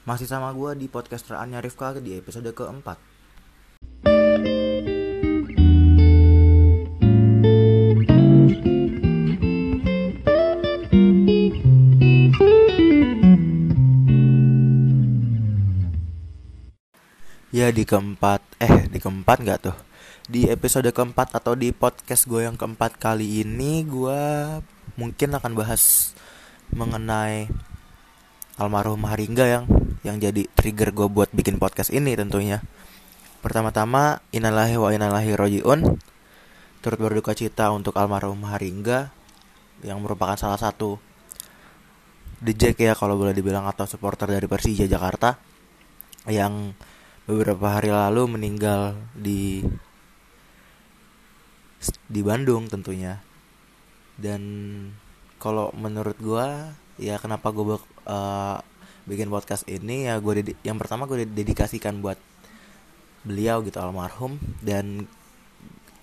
Masih sama gue di podcaster Anya Rifka di episode keempat. Ya di keempat, eh di keempat nggak tuh? Di episode keempat atau di podcast gue yang keempat kali ini gue mungkin akan bahas mengenai almarhum Haringga yang yang jadi trigger gue buat bikin podcast ini tentunya. Pertama-tama innalillahi wa innalillahi rojiun. Turut berduka cita untuk almarhum Haringga yang merupakan salah satu Jack ya kalau boleh dibilang atau supporter dari Persija Jakarta yang beberapa hari lalu meninggal di di Bandung tentunya dan kalau menurut gue ya kenapa gue uh, bikin podcast ini ya gue yang pertama gue dedikasikan buat beliau gitu almarhum. Dan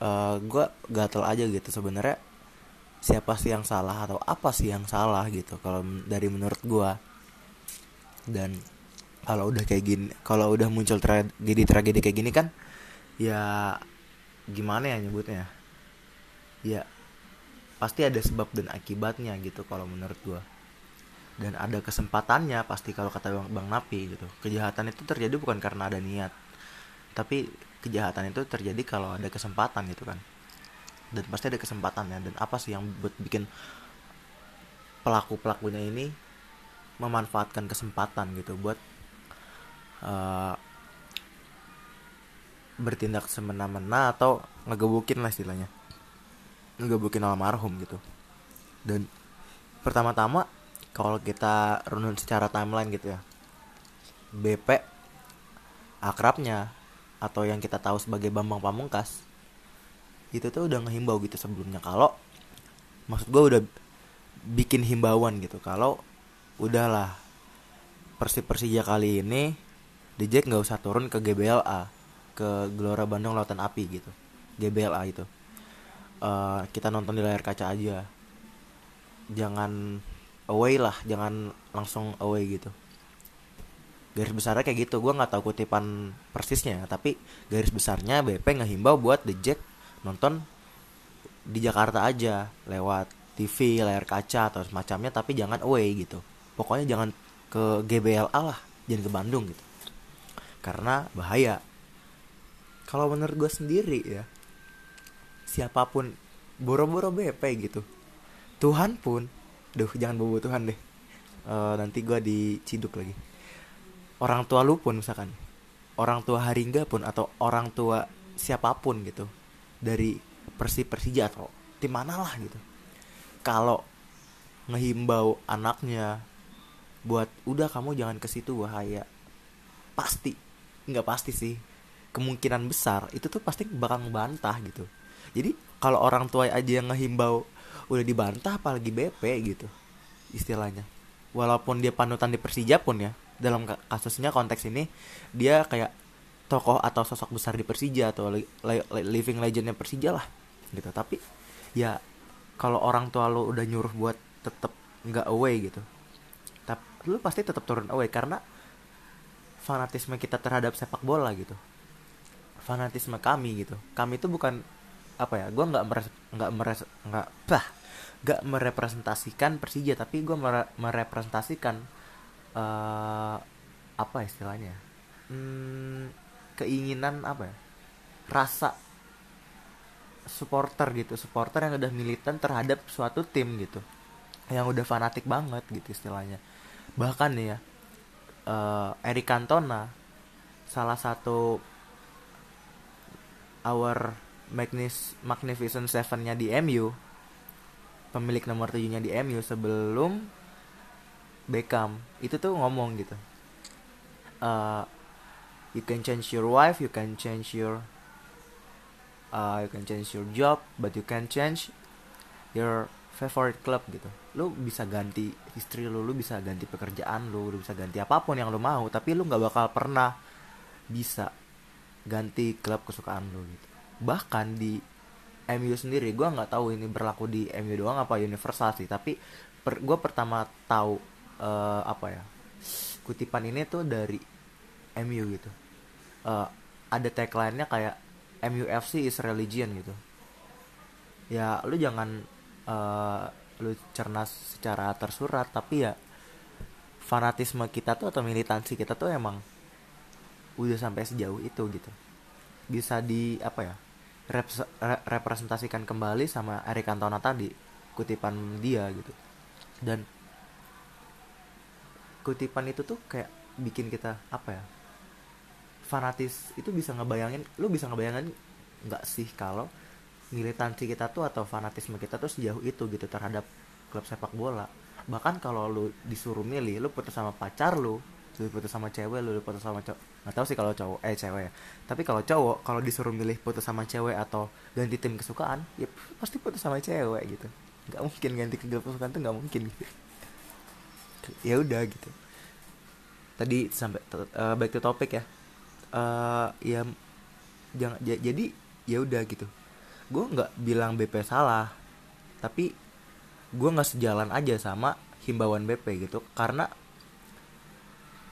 uh, gue gatel aja gitu sebenarnya siapa sih yang salah atau apa sih yang salah gitu kalau dari menurut gue dan kalau udah kayak gini kalau udah muncul tragedi tragedi kayak gini kan ya gimana ya nyebutnya? Ya pasti ada sebab dan akibatnya gitu kalau menurut gue dan ada kesempatannya pasti kalau kata bang, bang Napi gitu. Kejahatan itu terjadi bukan karena ada niat. Tapi kejahatan itu terjadi kalau ada kesempatan gitu kan. Dan pasti ada kesempatannya. Dan apa sih yang buat bikin pelaku pelakunya ini memanfaatkan kesempatan gitu buat uh, bertindak semena-mena atau ngegebukin lah istilahnya. Ngegebukin almarhum gitu. Dan pertama-tama kalau kita runut secara timeline gitu ya BP akrabnya atau yang kita tahu sebagai Bambang Pamungkas itu tuh udah ngehimbau gitu sebelumnya. Kalau maksud gue udah bikin himbauan gitu kalau udahlah Persib Persija kali ini DJ nggak usah turun ke GBLA ke Gelora Bandung Lautan Api gitu GBLA itu. Uh, kita nonton di layar kaca aja. Jangan away lah jangan langsung away gitu. Garis besarnya kayak gitu gue nggak tahu kutipan persisnya tapi garis besarnya BP ngehimbau buat The Jack nonton di Jakarta aja lewat TV layar kaca atau semacamnya tapi jangan away gitu. Pokoknya jangan ke GBLA lah jangan ke Bandung gitu. Karena bahaya. Kalau menurut gue sendiri ya siapa pun boro-boro BP gitu. Tuhan pun duh jangan bawa Tuhan deh. Uh, nanti gue diciduk lagi. Orang tua lu pun misalkan orang tua Haringga pun atau orang tua siapa pun gitu dari Persib Persija atau tim mana lah gitu. Kalau ngehimbau anaknya buat udah kamu jangan ke situ bahaya. Pasti nggak pasti sih. Kemungkinan besar itu tuh pasti bakal ngebantah gitu. Jadi kalau orang tua aja yang ngehimbau udah dibantah apalagi BP gitu istilahnya. Walaupun dia panutan di Persija pun ya dalam kasusnya konteks ini dia kayak tokoh atau sosok besar di Persija atau living legendnya Persija lah gitu. Tapi ya kalau orang tua lo udah nyuruh buat tetap nggak away gitu tapi lu pasti tetap turun away karena fanatisme kita terhadap sepak bola gitu. Fanatisme kami gitu. Kami itu bukan apa ya gue nggak nggak nggak bah nggak merepresentasikan Persija tapi gue mere, merepresentasikan uh, apa istilahnya hmm, keinginan apa ya rasa supporter gitu supporter yang udah militan terhadap suatu tim gitu yang udah fanatik banget gitu istilahnya. Bahkan nih ya uh, Eric Cantona salah satu our Magnis Magnificent Seven-nya di MU pemilik nomor tujuhnya di MU sebelum Beckham. Itu tuh ngomong gitu. Uh, you can change your wife you can change your uh, you can change your job but you can change your favorite club gitu. Lu bisa ganti istri lu lu bisa ganti pekerjaan lu lu bisa ganti apa pun yang lu mau tapi lu nggak bakal pernah bisa ganti klub kesukaan lu gitu bahkan di MU sendiri gue nggak tahu ini berlaku di MU doang apa universal sih tapi per, gue pertama tahu uh, apa ya kutipan ini tuh dari MU gitu. Uh, ada tagline-nya kayak MUFC is religion gitu. Ya lu jangan uh, lu cernas secara tersurat tapi ya fanatisme kita tuh atau militansi kita tuh emang udah sampai sejauh itu gitu. Bisa di apa ya rep representasikan kembali sama Eric Cantona tadi kutipan dia gitu. Dan kutipan itu tuh kayak bikin kita apa ya fanatis itu bisa ngebayangin lu bisa ngebayangin nggak sih kalau militansi kita tuh atau fanatisme kita tuh sejauh itu gitu terhadap klub sepak bola? Bahkan kalau lu disuruh milih lu putus sama pacar lu lu putus sama cewek lu, putus sama cowok nggak tahu sih kalau cowok eh cewek ya. Tapi kalau cowok kalau disuruh milih putus sama cewek atau ganti tim kesukaan ya pasti putus sama cewek gitu. Nggak mungkin ganti ke kesukaan tuh nggak mungkin gitu. Ya udah gitu. Tadi sampai uh, back to topic ya. Uh, ya jangan jadi ya udah gitu. Gue nggak bilang BP salah tapi gue nggak sejalan aja sama himbauan BP gitu. Karena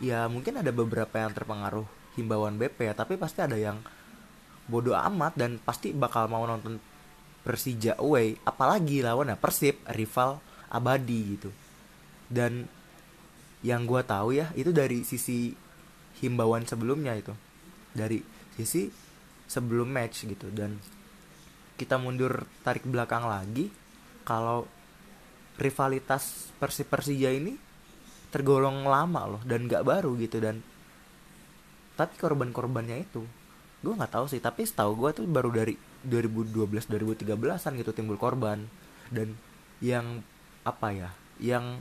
ya mungkin ada beberapa yang terpengaruh himbauan BP ya tapi pasti ada yang bodoh amat dan pasti bakal mau nonton Persija away apalagi lawannya Persib rival abadi gitu. Dan yang gue tahu ya itu dari sisi himbauan sebelumnya itu. Dari sisi sebelum match gitu dan kita mundur tarik belakang lagi kalau rivalitas Persib Persija ini tergolong lama loh dan gak baru gitu dan tapi korban-korbannya itu gue nggak tahu sih tapi setahu gue tuh baru dari 2012 2013an gitu timbul korban dan yang apa ya yang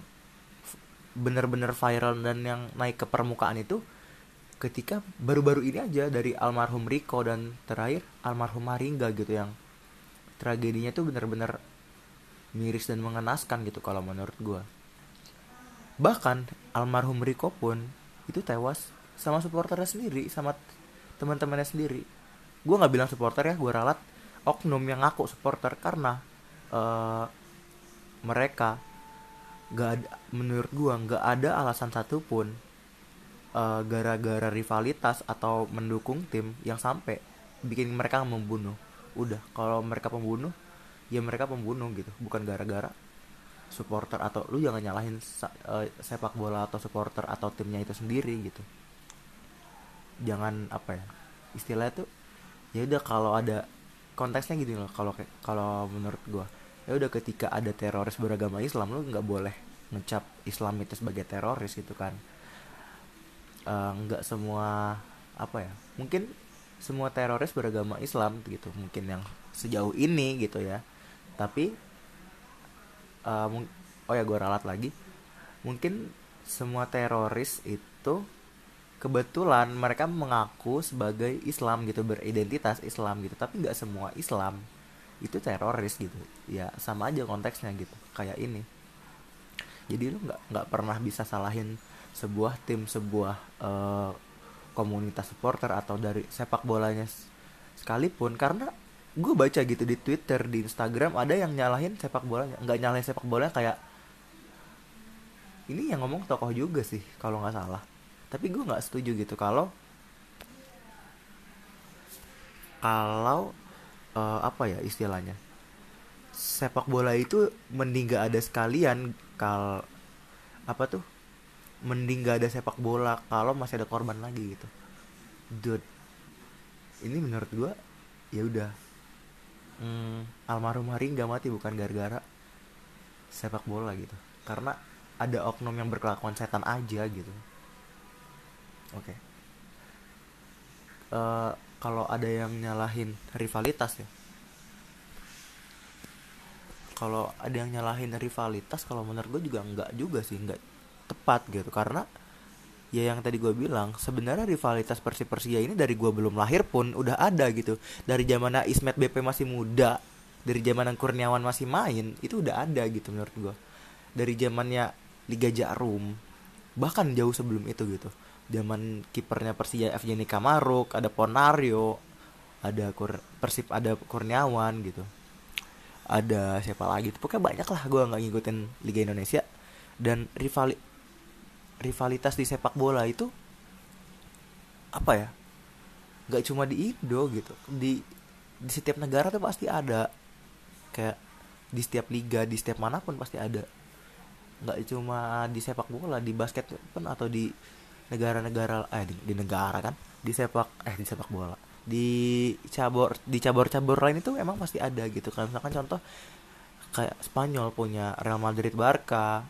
bener-bener viral dan yang naik ke permukaan itu ketika baru-baru ini aja dari almarhum Riko dan terakhir almarhum Maringga gitu yang tragedinya tuh bener-bener miris dan mengenaskan gitu kalau menurut gue bahkan almarhum Riko pun itu tewas sama supporternya sendiri sama teman-temannya sendiri. Gue nggak bilang supporter ya gue ralat. Oknum yang ngaku supporter karena uh, mereka gak ada menurut gua nggak ada alasan satupun uh, gara-gara rivalitas atau mendukung tim yang sampai bikin mereka membunuh. Udah kalau mereka pembunuh ya mereka pembunuh gitu bukan gara-gara supporter atau lu jangan nyalahin uh, sepak bola atau supporter atau timnya itu sendiri gitu. Jangan apa ya istilahnya tuh ya udah kalau ada konteksnya gini loh kalau kalau menurut gua ya udah ketika ada teroris beragama Islam lu nggak boleh ngecap Islam itu sebagai teroris gitu kan. Eh, nggak uh, semua apa ya mungkin semua teroris beragama Islam gitu mungkin yang sejauh ini gitu ya. Tapi uh, oh ya gue ralat lagi. Mungkin semua teroris itu kebetulan mereka mengaku sebagai Islam gitu beridentitas Islam gitu tapi nggak semua Islam itu teroris gitu. Ya sama aja konteksnya gitu kayak ini. Jadi lu nggak nggak pernah bisa salahin sebuah tim sebuah uh, komunitas supporter atau dari sepak bolanya sekalipun karena gue baca gitu di Twitter di Instagram ada yang nyalahin sepak bolanya. Nggak nyalahin sepak bola kayak ini yang ngomong tokoh juga sih kalau nggak salah. Tapi gue nggak setuju gitu kalau kalau uh, apa ya istilahnya sepak bola itu mending gak ada sekalian kal apa tuh mending gak ada sepak bola kalau masih ada korban lagi gitu. Dude ini menurut gue ya udah hmm, almarhum hari gak mati bukan gara-gara sepak bola gitu. Karena ada oknum yang berkelakuan setan aja gitu. Oke. Okay. uh, eh, kalau ada yang nyalahin rivalitas ya. Kalau ada yang nyalahin rivalitas kalau menurut gue juga nggak juga sih nggak tepat gitu. Karena ya yang tadi gue bilang sebenarnya rivalitas Persib Persia ini dari gue belum lahir pun udah ada gitu. Dari zaman Ismet BP masih muda dari zaman Kurniawan masih main itu udah ada gitu menurut gue dari zamannya Liga Jarum bahkan jauh sebelum itu gitu. Zaman kipernya Persija Evgeny Kamaruk ada Ponario ada Kur Persib ada Kurniawan gitu. Ada siapa lagi? Pokoknya banyak lah gue nggak ngikutin Liga Indonesia. Dan rivali rivalitas di sepak bola itu apa ya nggak cuma di Indo gitu di di setiap negara tuh pasti ada. Kayak di setiap liga di setiap mana pun pasti ada. Nggak cuma di sepak bola di basket pun atau di negara-negara eh di, di negara kan di sepak eh di sepak bola di cabur di cabur-cabur lain itu emang pasti ada gitu. Kan misalkan contoh kayak Spanyol punya Real Madrid Barca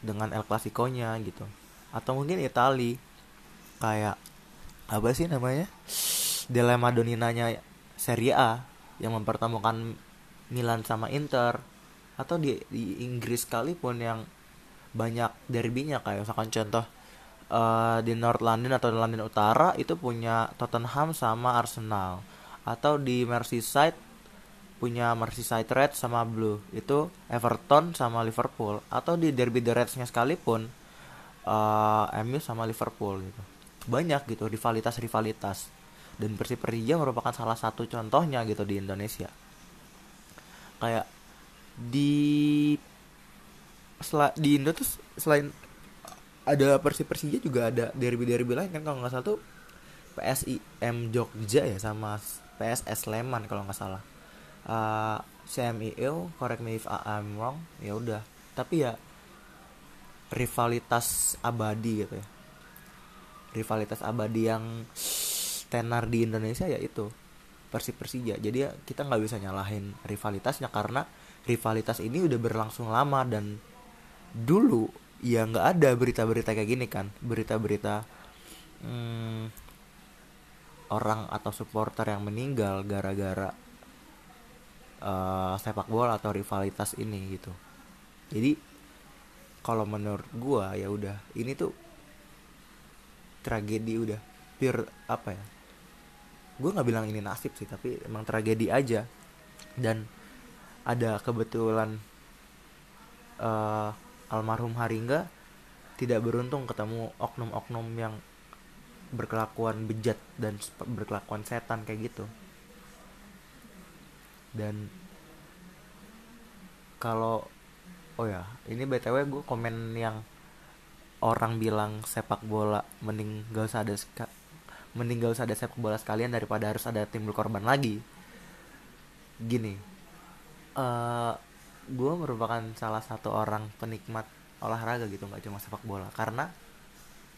dengan El Clasico-nya gitu. Atau mungkin Itali. Kayak apa sih namanya? Dilema Doninanya Serie A yang mempertemukan Milan sama Inter. Atau di, di Inggris sekalipun yang banyak derbynya kayak misalkan contoh uh, di North London atau di London Utara itu punya Tottenham sama Arsenal. Atau di Merseyside punya Merseyside Red sama Blue. Itu Everton sama Liverpool. Atau di Derby the Reds-nya sekalipun uh, MU sama Liverpool gitu. Banyak gitu rivalitas rivalitas dan Persija merupakan salah satu contohnya gitu di Indonesia. Kayak di sel di Indo tuh selain ada Persib Persija juga ada derby derby lain kan kalau nggak salah tuh PSIM Jogja ya sama PSS Sleman kalau nggak salah uh, CMIL correct me if I'm wrong. Ya udah. Tapi ya rivalitas abadi gitu ya. Rivalitas abadi yang tenar di Indonesia ya itu. Persib Persija jadi ya kita nggak bisa nyalahin rivalitasnya karena rivalitas ini udah berlangsung lama dan dulu ya nggak ada berita-berita kayak gini kan. Berita-berita hmm, orang atau supporter yang meninggal gara-gara uh, sepak bola atau rivalitas ini gitu. Jadi kalau menurut gua ya udah ini tuh tragedi udah pure apa ya gue nggak bilang ini nasib sih tapi emang tragedi aja. Dan ada kebetulan uh, almarhum Haringga tidak beruntung ketemu oknum-oknum yang berkelakuan bejat dan berkelakuan setan kayak gitu dan kalau oh ya ini btw gue komen yang orang bilang sepak bola mending gak usah ada mending gak usah ada sepak bola sekalian daripada harus ada timbul korban lagi. Gini uh, eh, gue merupakan salah satu orang penikmat olahraga gitu nggak cuma sepak bola. Karena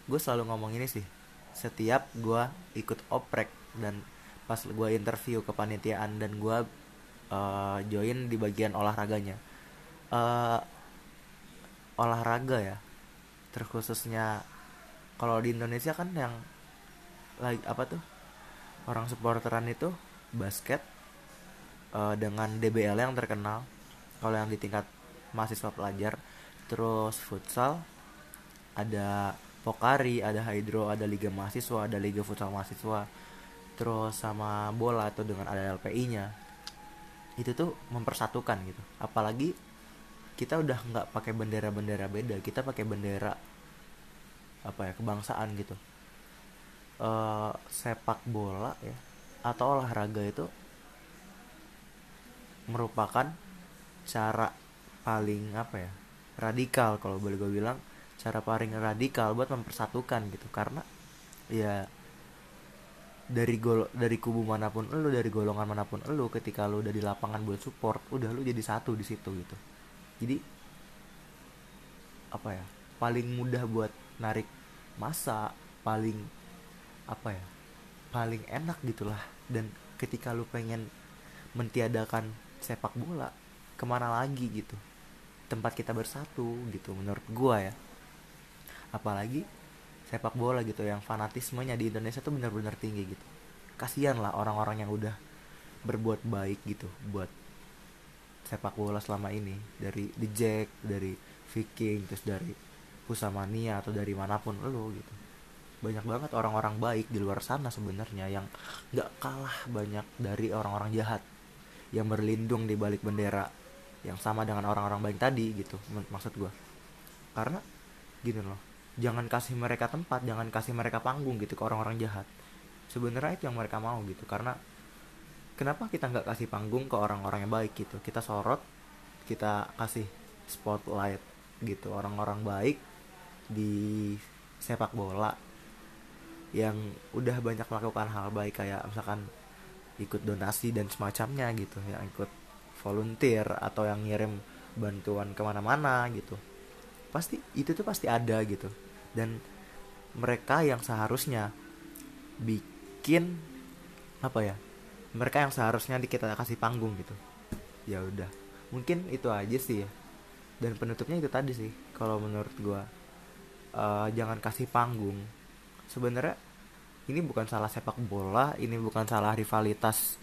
gue selalu ngomong ini sih setiap gue ikut oprek dan pas gue interview kepanitiaan dan gue uh, join di bagian olahraganya. Uh, olahraga ya. Terkhususnya kalau di Indonesia kan yang lagi apa tuh? Orang supporteran itu basket uh, dengan DBL yang terkenal. Kalau yang di tingkat mahasiswa pelajar. Terus futsal ada Pokari, ada Hydro, ada Liga Mahasiswa, ada Liga Futsal Mahasiswa, terus sama bola atau dengan ada LPI-nya. Itu tuh mempersatukan gitu. Apalagi kita udah nggak pakai bendera-bendera beda, kita pakai bendera apa ya kebangsaan gitu uh, sepak bola ya atau olahraga itu merupakan cara paling apa ya radikal kalau boleh gue bilang cara paling radikal buat mempersatukan gitu karena ya dari gol dari kubu mana pun lu dari golongan mana pun lu ketika lu udah di lapangan buat support udah lu jadi satu di situ gitu. Jadi apa ya paling mudah buat narik masa paling apa ya paling enak gitulah. Dan ketika lu pengen mentiadakan sepak bola ke mana lagi gitu? Tempat kita bersatu gitu menurut gua ya. Apalagi sepak bola gitu yang fanatismenya di Indonesia tuh benar-benar tinggi gitu. Kasihan lah orang-orang yang udah berbuat baik gitu buat sepak bola selama ini. Dari The Jack dari Viking terus dari Pusamania atau dari mana pun lo gitu. Banyak banget orang-orang baik di luar sana sebenarnya yang nggak kalah banyak dari orang-orang jahat yang berlindung di balik bendera yang sama dengan orang-orang baik tadi gitu maksud gue karena gini loh jangan kasih mereka tempat jangan kasih mereka panggung gitu ke orang-orang jahat. Sebenarnya itu yang mereka mau gitu karena kenapa kita nggak kasih panggung ke orang-orang yang baik gitu? Kita sorot kita kasih spotlight gitu orang-orang baik di sepak bola yang udah banyak melakukan hal baik kayak misalkan ikut donasi dan semacamnya gitu yang ikut volunteer atau yang ngirim bantuan ke mana-mana gitu. Pasti itu tuh pasti ada gitu dan mereka yang seharusnya bikin apa ya mereka yang seharusnya di kita kasih panggung gitu. Ya udah mungkin itu aja sih ya. Dan penutupnya itu tadi sih kalau menurut gua. Uh, jangan kasih panggung. Sebenarnya ini bukan salah sepak bola ini bukan salah rivalitas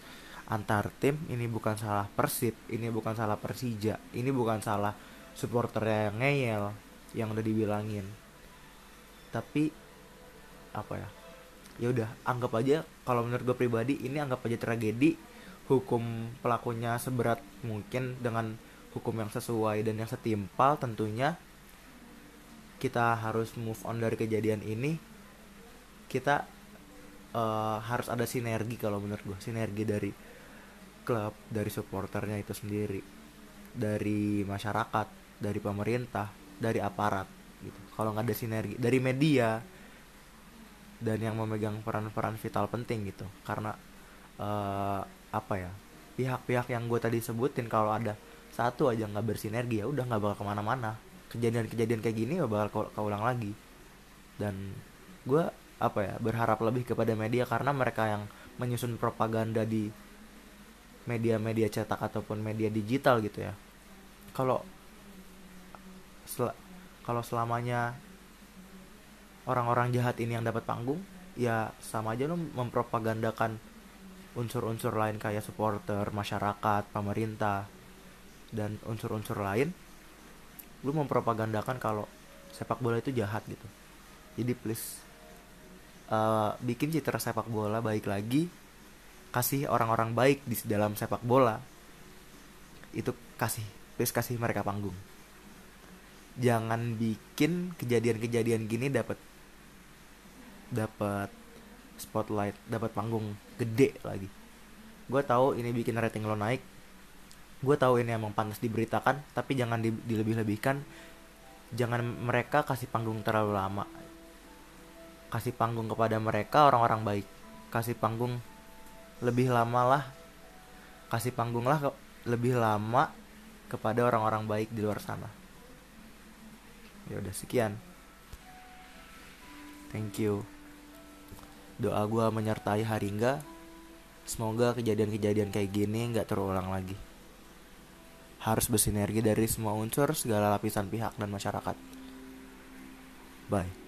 antar tim ini bukan salah Persib ini bukan salah Persija ini bukan salah supporter yang ngeyel yang udah dibilangin tapi apa ya ya udah anggap aja kalau menurut gue pribadi ini anggap aja tragedi hukum pelakunya seberat mungkin dengan hukum yang sesuai dan yang setimpal tentunya kita harus move on dari kejadian ini kita uh, harus ada sinergi kalau menurut gue sinergi dari klub dari supporternya itu sendiri dari masyarakat dari pemerintah dari aparat gitu. Kalau nggak ada sinergi dari media dan yang memegang peran-peran vital penting gitu. Karena uh, apa ya pihak-pihak yang gue tadi sebutin kalau ada satu aja nggak bersinergi ya udah nggak bakal ke mana-mana. Kejadian-kejadian kayak gini gak bakal keulang lagi. Dan gue apa ya berharap lebih kepada media karena mereka yang menyusun propaganda di media-media cetak ataupun media digital gitu ya. Kalau kalau selamanya orang-orang jahat ini yang dapat panggung ya sama aja lo mempropagandakan unsur-unsur lain kayak supporter masyarakat pemerintah dan unsur-unsur lain. Lu mempropagandakan kalau sepak bola itu jahat gitu. Jadi please uh, bikin citra sepak bola baik lagi kasih orang-orang baik di dalam sepak bola. Itu kasih please kasih mereka panggung jangan bikin kejadian-kejadian gini dapat dapat spotlight dapat panggung gede lagi. Gue tahu ini bikin rating lo naik gue tahu ini emang panas diberitakan tapi jangan di, dilebih-lebihkan. Jangan mereka kasih panggung terlalu lama. Kasih panggung kepada mereka orang-orang baik. Kasih panggung lebih lama lah. Kasih panggung lah ke, lebih lama kepada orang-orang baik di luar sana ya udah sekian. Thank you. Doa gue menyertai Haringga. Semoga kejadian-kejadian kayak gini nggak terulang lagi. Harus bersinergi dari semua unsur segala lapisan pihak dan masyarakat. Bye